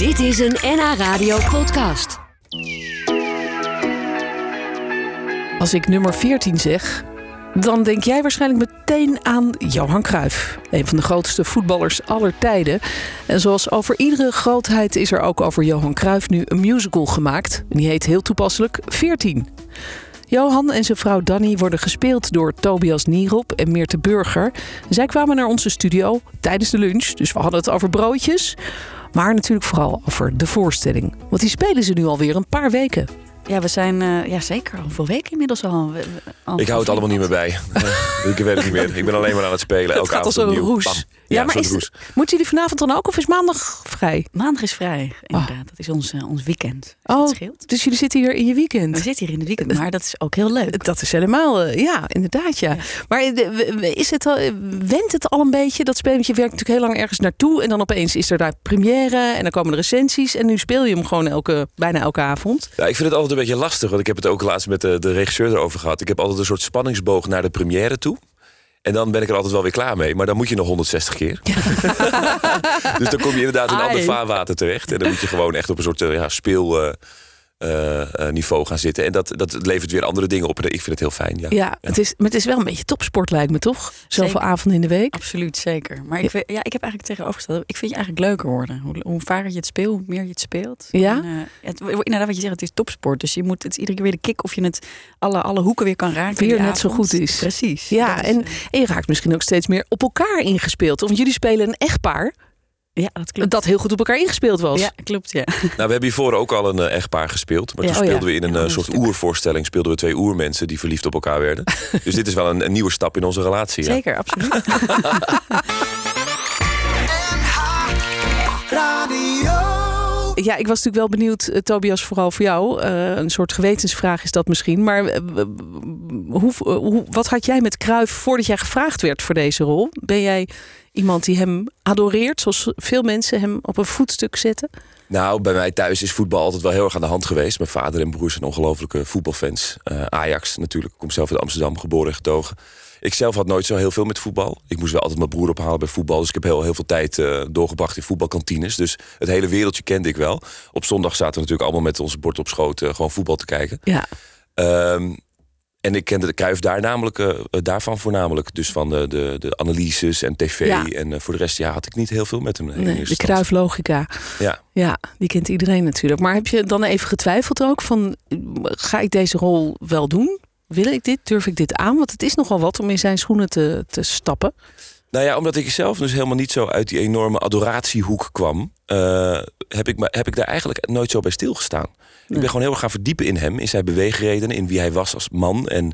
Dit is een NH Radio podcast. Als ik nummer 14 zeg, dan denk jij waarschijnlijk meteen aan Johan Cruijff. Een van de grootste voetballers aller tijden. En zoals over iedere grootheid is er ook over Johan Cruijff nu een musical gemaakt. En die heet heel toepasselijk 14. Johan en zijn vrouw Danny worden gespeeld door Tobias Nierop en Meerte Burger. Zij kwamen naar onze studio tijdens de lunch, dus we hadden het over broodjes. Maar natuurlijk vooral over de voorstelling. Want die spelen ze nu alweer een paar weken. Ja, we zijn uh, ja, zeker al veel weken inmiddels al. We, al ik hou het allemaal niet meer bij. ik weet het niet meer. Ik ben alleen maar aan het spelen. Het gaat als een roes. Ja, ja, maar is, roes. moeten jullie vanavond dan ook of is maandag vrij? Maandag is vrij, inderdaad. Oh. Dat is ons, uh, ons weekend. Oh, scheelt. dus jullie zitten hier in je weekend? We zitten hier in het weekend, maar dat is ook heel leuk. Dat is helemaal, uh, ja, inderdaad, ja. ja. Maar is het al, wendt het al een beetje? Dat spelletje werkt natuurlijk heel lang ergens naartoe en dan opeens is er daar première en dan komen de recensies en nu speel je hem gewoon elke, bijna elke avond. Ja, ik vind het altijd een beetje lastig, want ik heb het ook laatst met de, de regisseur erover gehad. Ik heb altijd een soort spanningsboog naar de première toe. En dan ben ik er altijd wel weer klaar mee. Maar dan moet je nog 160 keer. dus dan kom je inderdaad in een ander vaarwater terecht. En dan moet je gewoon echt op een soort ja, speel... Uh, uh, niveau gaan zitten. En dat, dat levert weer andere dingen op. En ik vind het heel fijn. Ja, ja, Het, is, maar het is wel een beetje topsport, lijkt me toch? Zoveel avonden in de week. Absoluut, zeker. Maar ik, ja, ik heb eigenlijk tegenovergesteld. Ik vind je eigenlijk leuker worden. Hoe, hoe vaker je het speelt, hoe meer je het speelt. Ja. En, uh, het, inderdaad, wat je zegt, het is topsport. Dus je moet het iedere keer weer de kick of je het alle, alle hoeken weer kan raken. Weer net zo goed is. Precies. Ja, en, en je raakt misschien ook steeds meer op elkaar ingespeeld. Want jullie spelen een echtpaar. Ja, dat klopt. Dat heel goed op elkaar ingespeeld was. Ja, klopt, ja. Nou, we hebben hiervoor ook al een uh, echtpaar gespeeld. Maar toen oh, speelden we in een uh, soort oervoorstelling... speelden we twee oermensen die verliefd op elkaar werden. dus dit is wel een, een nieuwe stap in onze relatie. Zeker, absoluut. Ja, ik was natuurlijk wel benieuwd, uh, Tobias, vooral voor jou. Uh, een soort gewetensvraag is dat misschien. Maar uh, hoe, hoe, wat had jij met Kruif voordat jij gevraagd werd voor deze rol? Ben jij iemand die hem adoreert, zoals veel mensen hem op een voetstuk zetten? Nou, bij mij thuis is voetbal altijd wel heel erg aan de hand geweest. Mijn vader en broers zijn ongelofelijke voetbalfans. Ajax natuurlijk, ik kom zelf uit Amsterdam, geboren en getogen. Ik zelf had nooit zo heel veel met voetbal. Ik moest wel altijd mijn broer ophalen bij voetbal. Dus ik heb heel, heel veel tijd uh, doorgebracht in voetbalkantines. Dus het hele wereldje kende ik wel. Op zondag zaten we natuurlijk allemaal met onze bord op schoot uh, gewoon voetbal te kijken. Ja. Um, en ik kende de Kruif daar namelijk, uh, daarvan voornamelijk. Dus van de, de, de analyses en tv. Ja. En voor de rest ja, had ik niet heel veel met hem. Nee, de Kruiflogica. Ja. ja, die kent iedereen natuurlijk. Maar heb je dan even getwijfeld ook van... ga ik deze rol wel doen? Wil ik dit? Durf ik dit aan? Want het is nogal wat om in zijn schoenen te, te stappen. Nou ja, omdat ik zelf dus helemaal niet zo uit die enorme adoratiehoek kwam, uh, heb, ik, heb ik daar eigenlijk nooit zo bij stilgestaan. Nee. Ik ben gewoon heel erg gaan verdiepen in hem, in zijn beweegredenen, in wie hij was als man. En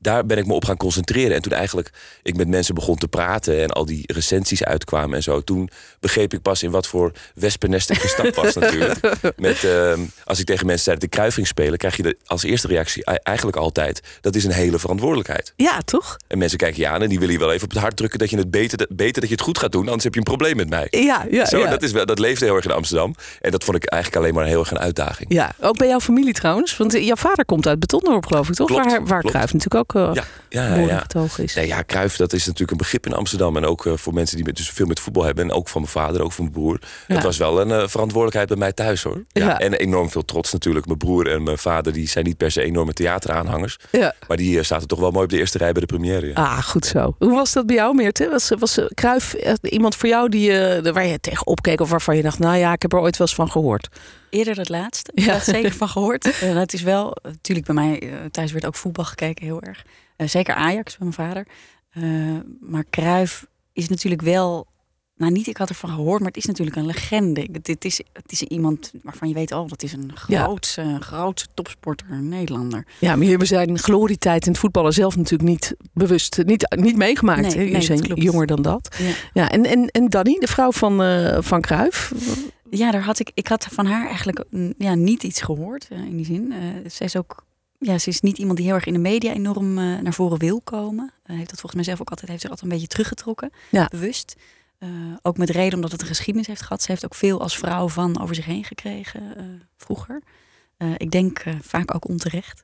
daar ben ik me op gaan concentreren. En toen eigenlijk ik met mensen begon te praten en al die recensies uitkwamen en zo, toen begreep ik pas in wat voor wespennest ik gestapt was natuurlijk. Met, uh, als ik tegen mensen zei dat ik kruiving spelen, krijg je de, als eerste reactie eigenlijk altijd, dat is een hele verantwoordelijkheid. Ja, toch? En mensen kijken je aan en die willen je wel even op het hart drukken dat je het beter, beter dat je het goed gaat doen, anders heb je een probleem met mij. Ja, ja, zo, ja. Dat, is wel, dat leefde heel erg in Amsterdam. En dat vond ik eigenlijk alleen maar heel erg een uitdaging. Ja, ook bij jouw familie trouwens. Want jouw vader komt uit Betondorp, geloof ik, toch? Klopt, waar waar klopt. Natuurlijk ook uh, ja, ja, ja. is. Nee, ja, Kruif, dat is natuurlijk een begrip in Amsterdam. En ook uh, voor mensen die met, dus veel met voetbal hebben. En ook van mijn vader, ook van mijn broer. Ja. Het was wel een uh, verantwoordelijkheid bij mij thuis hoor. Ja, En enorm veel trots natuurlijk. Mijn broer en mijn vader die zijn niet per se enorme theateraanhangers. Ja. Maar die uh, zaten toch wel mooi op de eerste rij bij de première. Ah, goed zo. Hoe was dat bij jou, Meerte? Was, was Kruif iemand voor jou die, waar je tegen opkeek? Of waarvan je dacht, nou ja, ik heb er ooit wel eens van gehoord? Eerder dat laatste. Ik heb er zeker van gehoord. Uh, het is wel, natuurlijk bij mij uh, thuis werd ook voetbal gekeken heel erg. Uh, zeker Ajax bij mijn vader. maar Cruijff is natuurlijk wel, nou niet ik had ervan gehoord, maar het is natuurlijk een legende. Het is, het is iemand waarvan je weet, oh dat is een grootse, ja. grootse topsporter, een Nederlander. Ja, maar we zijn glorietijd in het voetballen zelf natuurlijk niet bewust, niet, niet meegemaakt. Nee, hè? Je nee, zijn klopt. jonger dan dat. Ja. Ja, en, en, en Danny, de vrouw van, van Cruijff... Ja, daar had ik, ik had van haar eigenlijk ja, niet iets gehoord uh, in die zin. Uh, zij is ook, ja, ze is niet iemand die heel erg in de media enorm uh, naar voren wil komen. heeft dat volgens mij zelf ook altijd, heeft zich altijd een beetje teruggetrokken, ja. bewust. ook met reden omdat het een geschiedenis heeft gehad. Ze heeft ook veel als vrouw van over zich heen gekregen vroeger. ik denk vaak ook onterecht.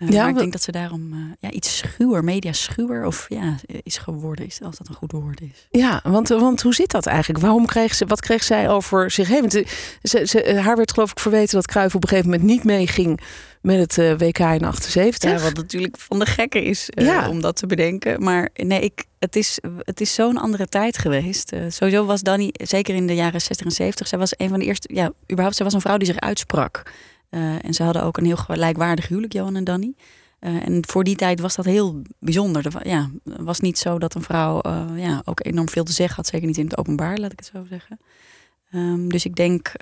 Uh, Ja, maar ik denk dat ze daarom eh, ja, iets schuwer, media schuwer of ja, is geworden, is, als dat een goed woord is. Ja, want, want hoe zit dat eigenlijk? Waarom kreeg ze, wat kreeg zij over zich heen? Want eh, ze, ze, eh, haar werd geloof ik verweten dat Cruijff op een gegeven moment niet meeging met het eh, WK in 78. Ja, wat natuurlijk van de gekke is eh, Ja. om dat te bedenken. Maar nee, ik, het is, het is zo'n andere tijd geweest. Eh, sowieso was Danny, zeker in de jaren 60 en 70, zij was een van de eerste, ja, überhaupt, zij was een vrouw die zich uitsprak. Eh, en ze hadden ook een heel gelijkwaardig huwelijk, Johan en Danny. Eh, en voor die tijd was dat heel bijzonder. Er wa- ja, het was niet zo dat een vrouw eh, ja, ook enorm veel te zeggen had. Zeker niet in het openbaar, laat ik het zo zeggen. Ehm, dus ik denk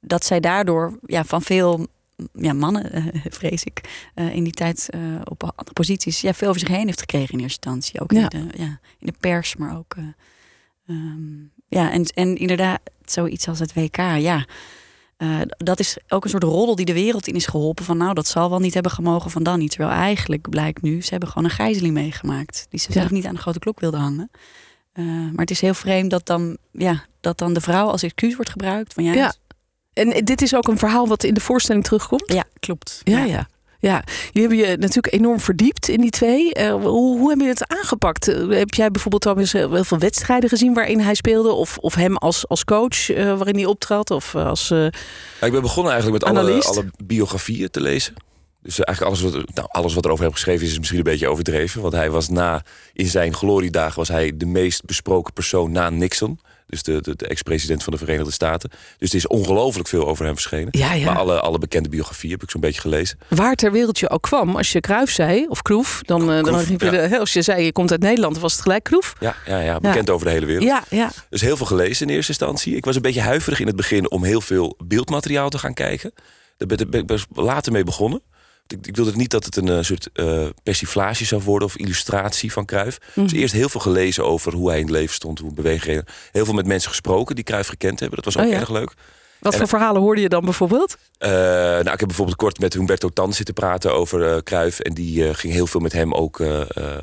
dat zij daardoor ja, van veel ja, mannen, vrees ik, in die tijd op andere posities ja, veel over zich heen heeft gekregen in eerste instantie. Ook Ja. in, de, ja, in de pers, maar ook. eh, ehm, ja, en, en inderdaad, zoiets als het WK, ja. Eh, dat is ook een soort roddel die de wereld in is geholpen. Van nou, dat zal wel niet hebben gemogen van Danny. Terwijl eigenlijk blijkt nu, ze hebben gewoon een gijzeling meegemaakt. Die ze Ja. zelf niet aan de grote klok wilden hangen. Eh, maar het is heel vreemd dat dan, ja, dat dan de vrouw als excuus wordt gebruikt. Van ja, Ja. En dit is ook een verhaal wat in de voorstelling terugkomt. ja klopt. Ja, ja. Ja, jullie hebben je natuurlijk enorm verdiept in die twee. Eh, hoe, hoe heb je het aangepakt? Eh, heb jij bijvoorbeeld trouwens heel veel wedstrijden gezien waarin hij speelde? Of, of hem als, als coach eh, waarin hij optrad? Of eh, als, eh, Ja, ik ben begonnen eigenlijk met alle, alle biografieën te lezen. Dus eh, eigenlijk alles wat, nou, alles wat erover heb geschreven is, is misschien een beetje overdreven. Want hij was na, in zijn gloriedagen was hij de meest besproken persoon na Nixon. Dus de, de, de ex-president van de Verenigde Staten. Dus er is ongelooflijk veel over hem verschenen. ja, ja. Maar alle, alle bekende biografieën heb ik zo'n beetje gelezen. waar ter wereld je ook kwam. Als je Kruif zei, of Kroef, dan, eh, dan riep je ja. de- als je zei je komt uit Nederland, dan was het gelijk Kroef. Ja, ja, ja bekend over de hele wereld. Ja, ja. Dus heel veel gelezen in eerste instantie. Ik was een beetje huiverig in het begin om heel veel beeldmateriaal te gaan kijken. Daar ben ben ik best later mee begonnen. Ik, ik wilde niet dat het een eh, soort eh, persiflage zou worden of illustratie van Cruijff. Dus eerst heel veel gelezen over hoe hij in het leven stond, hoe beweegreden. Heel veel met mensen gesproken die Cruijff gekend hebben. Dat was ook Oh ja. erg leuk. Wat En- voor verhalen hoorde je dan bijvoorbeeld? Eh, nou, ik heb bijvoorbeeld kort met Humberto Tan zitten praten over eh Cruijff. En die eh, ging heel veel met hem ook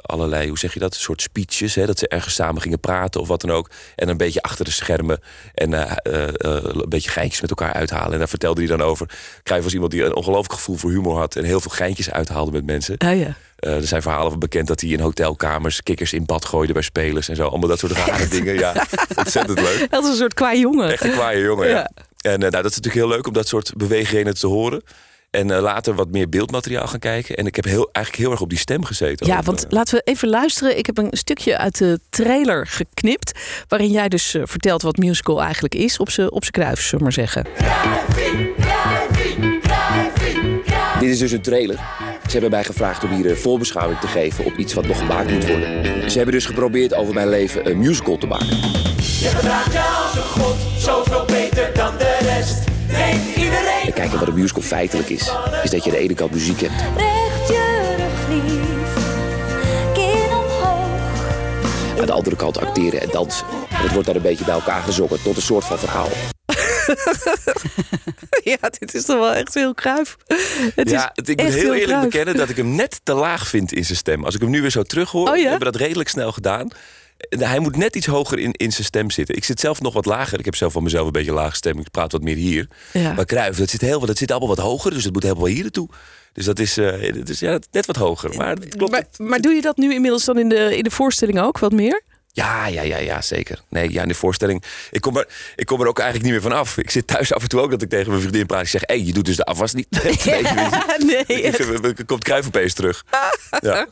allerlei, hoe zeg je dat? Een soort speeches. Hè, dat ze ergens samen gingen praten of wat dan ook. En een beetje achter de schermen. En een beetje geintjes met elkaar uithalen. En daar vertelde hij dan over. Cruijff was iemand die een ongelooflijk gevoel voor humor had. En heel veel geintjes uithaalde met mensen. Ja, ja. Er zijn verhalen van bekend dat hij in hotelkamers kikkers in bad gooide bij spelers en zo. Allemaal dat soort rare dingen. Ja, ontzettend leuk. Dat is een soort qua jongen. Echt een kwaaie jongen, ja. Ja. En eh, nou, dat is natuurlijk heel leuk om dat soort beweegredenen te horen. En eh, later wat meer beeldmateriaal gaan kijken. En ik heb heel, eigenlijk heel erg op die stem gezeten. Ja, want eh, laten we even luisteren. Ik heb een stukje uit de trailer geknipt. Waarin jij dus vertelt wat musical eigenlijk is. Op zijn op kruif, zullen we maar zeggen. Dit is dus een trailer. Ze hebben mij gevraagd om hier een voorbeschouwing te geven op iets wat nog gemaakt moet worden. Ze hebben dus geprobeerd over mijn leven een musical te maken. Je gedraagt je als een god, zoveel wat een musical feitelijk is, is dat je aan de ene kant muziek hebt. Recht je rug lief, kin omhoog. Aan de andere kant acteren en dansen. En het wordt dan een beetje bij elkaar gezongen tot een soort van verhaal. Ja, dit is toch wel echt heel kruif. Het ja, is ik moet heel eerlijk bekennen dat ik hem net te laag vind in zijn stem. Als ik hem nu weer zo terug hoor, Oh ja? we hebben dat redelijk snel gedaan. Hij moet net iets hoger in, in zijn stem zitten. Ik zit zelf nog wat lager. Ik heb zelf van mezelf een beetje lage stem. Ik praat wat meer hier. Ja. Maar Cruijff, dat zit, heel, dat zit allemaal wat hoger. Dus het moet helemaal hier naartoe. Dus dat is, dat is ja, net wat hoger. Maar klopt. Maar, maar doe je dat nu inmiddels dan in de, in de voorstelling ook wat meer? Ja, ja, ja, ja, zeker. Nee, ja, in de voorstelling. Ik kom, er, ik kom er ook eigenlijk niet meer van af. Ik zit thuis af en toe ook dat ik tegen mijn vriendin praat. Ik zeg, hé, hey, je doet dus de afwas niet. nee, nee. Er komt Cruijff opeens terug. Ja.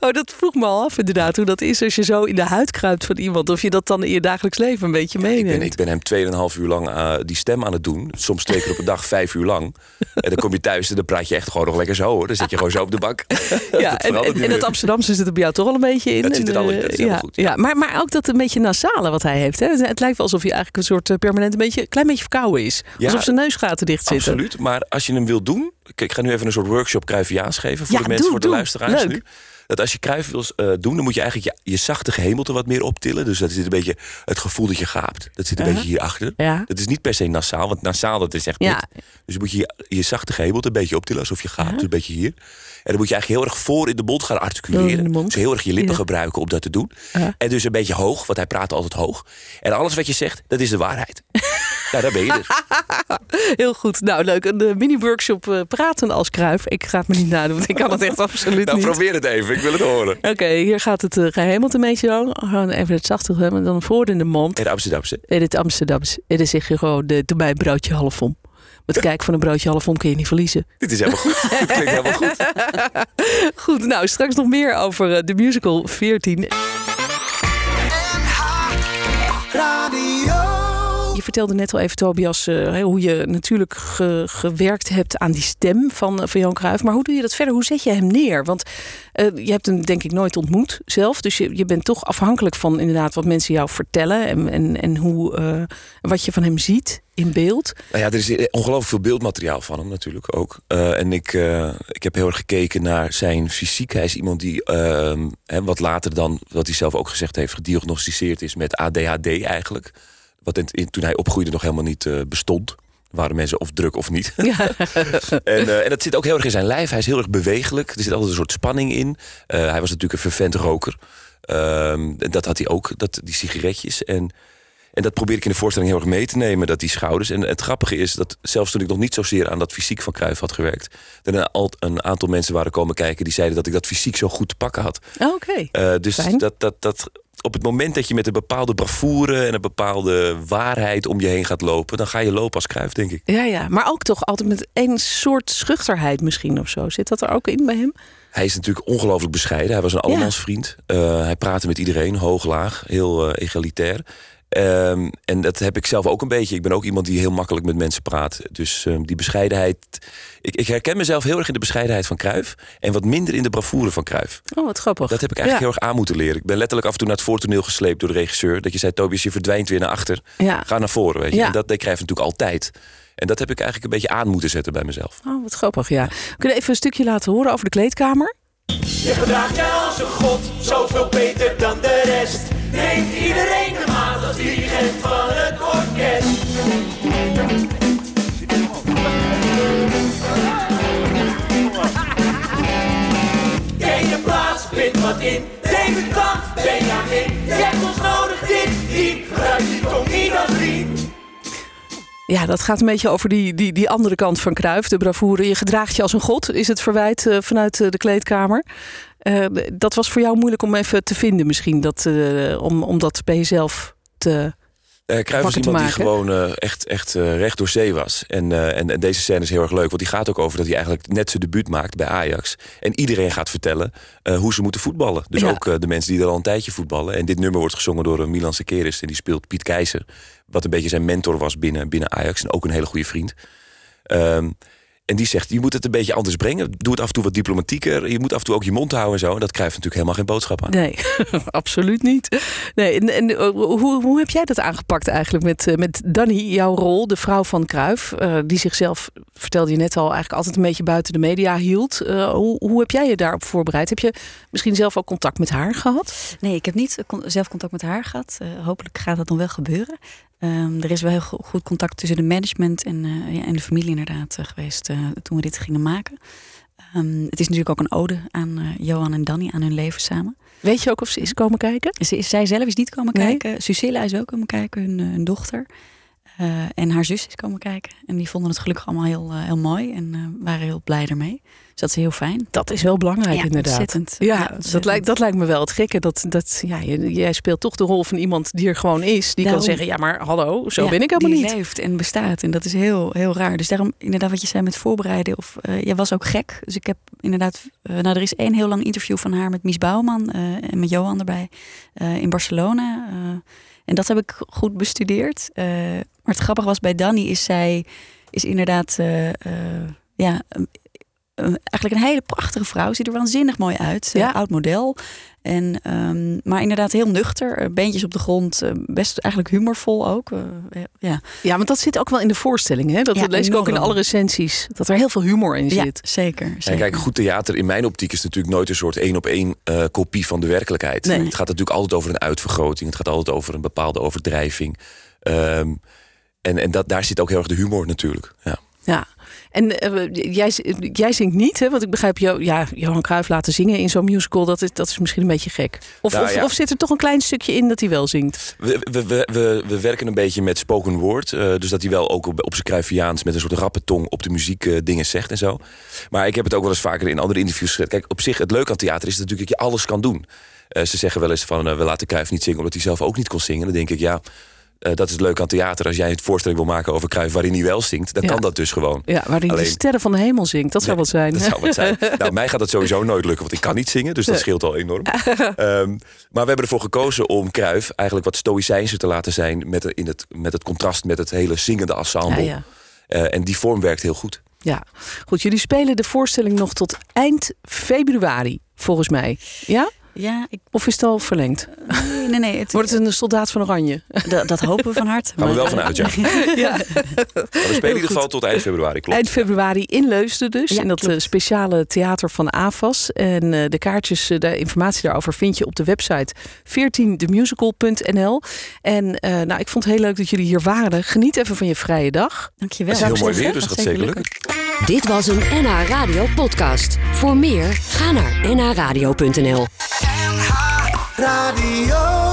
Oh, dat vroeg me al af inderdaad. Hoe dat is als je zo in de huid kruipt van iemand. Of je dat dan in je dagelijks leven een beetje Ik meeneemt. ben, ik ben hem 2,5 uur lang eh, die stem aan het doen. Soms twee keer op een dag, vijf uur lang. En dan kom je thuis en dan praat je echt gewoon nog lekker zo hoor. Dan zit je gewoon zo op de bank. ja, en, en, het Amsterdamse zit er bij jou toch al een beetje in. Dat zit er al in, eh, dat is helemaal ja, goed, Ja, maar, maar ook dat een beetje nasale wat hij heeft. Hè? Het lijkt wel alsof hij eigenlijk een soort eh, permanent een beetje, klein beetje verkouden is. Ja, alsof zijn neusgaten dicht zitten. Absoluut. Maar als je hem wil doen. Kijk, ik ga nu even een soort workshop Cruyffiaans geven voor Ja, de mensen, doe, voor de luisteraars Leuk. nu. Dat als je Cruijff wil eh, doen, dan moet je eigenlijk je, je zachte gehemelte wat meer optillen. Dus dat zit een beetje het gevoel dat je gaapt. Dat zit een Uh-huh. beetje hierachter. Ja. Dat is niet per se nasaal, want nasaal dat is echt Ja. dit. Dus moet je je, je zachte gehemelte een beetje optillen, alsof je gaapt. Dus een beetje hier. En dan moet je eigenlijk heel erg voor in de mond gaan articuleren. mond. Dus heel erg je lippen Ja. gebruiken om dat te doen. Ja. En dus een beetje hoog, want hij praat altijd hoog. En alles wat je zegt, dat is de waarheid. ja, daar ben je er. Heel goed. Nou, leuk. Een eh, mini-workshop eh, praten als kruif. Ik ga het me niet nadoen, want ik kan het echt absoluut Nou, niet. probeer het even. Ik wil het horen. Oké, hier gaat het uh, gehemeld een beetje zo. Gewoon even het zachte hebben. Dan voor in de mond. In Amsterdamse. In het Amsterdams. En dan zeg je gewoon, de, doe mij een broodje half om. Met kijk van een broodje half om kun je niet verliezen. Dit is helemaal goed. Dit klinkt helemaal goed. Goed, nou straks nog meer over eh, de musical 14. Je vertelde net al even, Tobias, eh, hoe je natuurlijk ge- gewerkt hebt aan die stem van, eh, van Johan Cruijff. Maar hoe doe je dat verder? Hoe zet je hem neer? Want eh, je hebt hem denk ik nooit ontmoet zelf. Dus je, je bent toch afhankelijk van inderdaad wat mensen jou vertellen. En, en, en hoe, wat je van hem ziet in beeld. Nou ja, er is ongelooflijk veel beeldmateriaal van hem natuurlijk ook. En ik, ik heb heel erg gekeken naar zijn fysiek. Hij is iemand die ehm, hè, wat later dan, wat hij zelf ook gezegd heeft, gediagnosticeerd is met ADHD eigenlijk. Wat in, toen hij opgroeide nog helemaal niet eh, bestond. Waren mensen of druk of niet. Ja. En, eh, en dat zit ook heel erg in zijn lijf. Hij is heel erg bewegelijk. Er zit altijd een soort spanning in. Eh, hij was natuurlijk een vervent roker. Ehm, en dat had hij ook, dat, die sigaretjes. En, en dat probeer ik in de voorstelling heel erg mee te nemen, dat die schouders. En het grappige is dat zelfs toen ik nog niet zozeer aan dat fysiek van Cruijff had gewerkt... er een, al- een aantal mensen waren komen kijken die zeiden dat ik dat fysiek zo goed te pakken had. Oké. Eh, dus Fijn. dat, dat, dat op het moment dat je met een bepaalde bravoure en een bepaalde waarheid om je heen gaat lopen... dan ga je lopen als Cruijff, denk ik. Ja, ja, maar ook toch altijd met een soort schuchterheid misschien of zo. Zit dat er ook in bij hem? Hij is natuurlijk ongelooflijk bescheiden. Hij was een allemansvriend. Eh, hij praatte met iedereen, hoog, laag, heel eh, egalitair. Ehm, en dat heb ik zelf ook een beetje. Ik ben ook iemand die heel makkelijk met mensen praat. Dus ehm, die bescheidenheid... Ik, ik herken mezelf heel erg in de bescheidenheid van Cruijff... en wat minder in de bravoure van Cruijff. Oh, wat grappig. Dat heb ik eigenlijk Ja. heel erg aan moeten leren. Ik ben letterlijk af en toe naar het voortoneel gesleept door de regisseur. Dat je zei, Tobias, je verdwijnt weer naar achter. Ja. Ga naar voren, weet je. Ja. En dat deed Cruijff natuurlijk altijd. En dat heb ik eigenlijk een beetje aan moeten zetten bij mezelf. Oh, wat grappig, ja. We kunnen even een stukje laten horen over de kleedkamer. Je gedraagt je als een god, zoveel beter dan de rest. Neemt iedereen de Ja, dat gaat een beetje over die, die, die andere kant van Kruif, de bravoure. Je gedraagt je als een god, is het verwijt eh, vanuit eh, de kleedkamer. Eh, dat was voor jou moeilijk om even te vinden misschien, dat, om, om dat bij jezelf te... Cruijff was wakker te iemand die gewoon eh, echt, echt eh, recht door zee was. En, en, en deze scène is heel erg leuk. Want die gaat ook over dat hij eigenlijk net zijn debuut maakt bij Ajax. En iedereen gaat vertellen hoe ze moeten voetballen. Dus Ja. ook de mensen die er al een tijdje voetballen. En dit nummer wordt gezongen door uh, Milan Sekeris. En die speelt Piet Keizer. Wat een beetje zijn mentor was binnen, binnen Ajax. En ook een hele goede vriend. Ehm, en die zegt, je moet het een beetje anders brengen. Doe het af en toe wat diplomatieker. Je moet af en toe ook je mond houden en zo. En dat krijgt natuurlijk helemaal geen boodschap aan. Nee, absoluut niet. Nee, en, en eh, hoe, hoe heb jij dat aangepakt eigenlijk met, eh, met Danny, jouw rol, de vrouw van Kruif, die zichzelf, vertelde je net al, eigenlijk altijd een beetje buiten de media hield. Eh, hoe, hoe heb jij je daarop voorbereid? Heb je misschien zelf ook contact met haar gehad? Nee, ik heb niet eh, zelf contact met haar gehad. Eh, hopelijk gaat dat nog wel gebeuren. Ehm, er is wel heel go- goed contact tussen de management en, eh, ja, en de familie inderdaad eh, geweest eh, toen we dit gingen maken. Ehm, het is natuurlijk ook een ode aan Johan en Danny, aan hun leven samen. Weet je ook of ze is komen kijken? Ze is, zij zelf is niet komen Nee? kijken. Susilla is wel komen kijken, hun, hun dochter. Eh, en haar zus is komen kijken. En die vonden het gelukkig allemaal heel, eh, heel mooi en eh, waren heel blij ermee. Dus dat is heel fijn. Dat is wel belangrijk Ja, inderdaad. ontzettend. Ja, Ja, Dat, lijkt, dat lijkt me wel het gekke. Dat, dat, ja, jij speelt toch de rol van iemand die er gewoon is. Die kan zeggen, ja maar hallo, zo Ja, ben ik helemaal die niet. leeft en bestaat. En dat is heel, heel raar. Dus daarom, inderdaad, wat je zei met voorbereiden. Of, jij was ook gek. Dus ik heb inderdaad... nou, er is één heel lang interview van haar met Mies Bouwman. en met Johan erbij. in Barcelona. En dat heb ik goed bestudeerd. Eh, maar het grappige was bij Danny is zij... Is inderdaad... eh, eh, ja, eigenlijk een hele prachtige vrouw. Ziet er waanzinnig mooi uit. Ja. Ja. oud model. En, ehm, maar inderdaad heel nuchter. eh, Beentjes op de grond. eh, best eigenlijk humorvol ook. eh, ja. Ja, want dat zit ook wel in de voorstelling. Hè? Dat Ja, lees ik ook in alle recensies. Dat er heel veel humor in ja, zit. zeker. Ja, zeker. kijk, goed theater in mijn optiek is natuurlijk nooit een soort één op één eh, kopie van de werkelijkheid. Nee. Het gaat natuurlijk altijd over een uitvergroting. Het gaat altijd over een bepaalde overdrijving. Ehm, en en dat, daar zit ook heel erg de humor natuurlijk. Ja. Ja. En eh, jij, jij zingt niet, hè? Want ik begrijp, jou, ja, Johan Cruijff laten zingen in zo'n musical, dat is, dat is misschien een beetje gek. Of, Nou, of, ja. of zit er toch een klein stukje in dat hij wel zingt? We, we, we, we, we werken een beetje met spoken word. eh, dus dat hij wel ook op, op zijn Cruyffiaans met een soort rappe tong op de muziek eh, dingen zegt en zo. Maar ik heb het ook wel eens vaker in andere interviews gezegd. Kijk, op zich, het leuke aan theater is natuurlijk dat je alles kan doen. Eh, ze zeggen wel eens van, eh, we laten Cruijff niet zingen omdat hij zelf ook niet kon zingen. Dan denk ik, ja, eh, dat is leuk aan theater. Als jij een voorstelling wil maken over Cruijff waarin hij wel zingt, dan Ja. kan dat dus gewoon. Ja, waarin hij de Alleen- sterren van de hemel zingt. Dat zou wat zijn. Dat zou wat zijn. nou, mij gaat dat sowieso nooit lukken, want ik kan niet zingen. Dus dat scheelt al enorm. Ehm, maar we hebben ervoor gekozen om Kruif eigenlijk wat stoïcijnser te laten zijn... met, het- in het, met het contrast met het hele zingende ensemble. Ja, ja. Eh, en die vorm werkt heel goed. Ja, goed. Jullie spelen de voorstelling nog tot eind februari, volgens mij. Ja? Ja, ik, Of is het al verlengd? nee, nee, nee. Het, Wordt het een soldaat van Oranje? dat, dat hopen we van harte. Gaan we wel maar- vanuit, ja. ja. Maar we spelen in ieder geval tot eind februari, klopt. Eind februari in Leusden dus. Ja, in dat klopt. eh, speciale theater van AFAS. En eh, de kaartjes, eh, de informatie daarover vind je op de website 14themusical.nl. En eh, nou, ik vond het heel leuk dat jullie hier waren. Geniet even van je vrije dag. Dankjewel. Het is heel mooi weer, dus zeggen. gaat zeker lukken. Dit was een NH Radio podcast. Voor meer, ga naar nhradio.nl. Radio.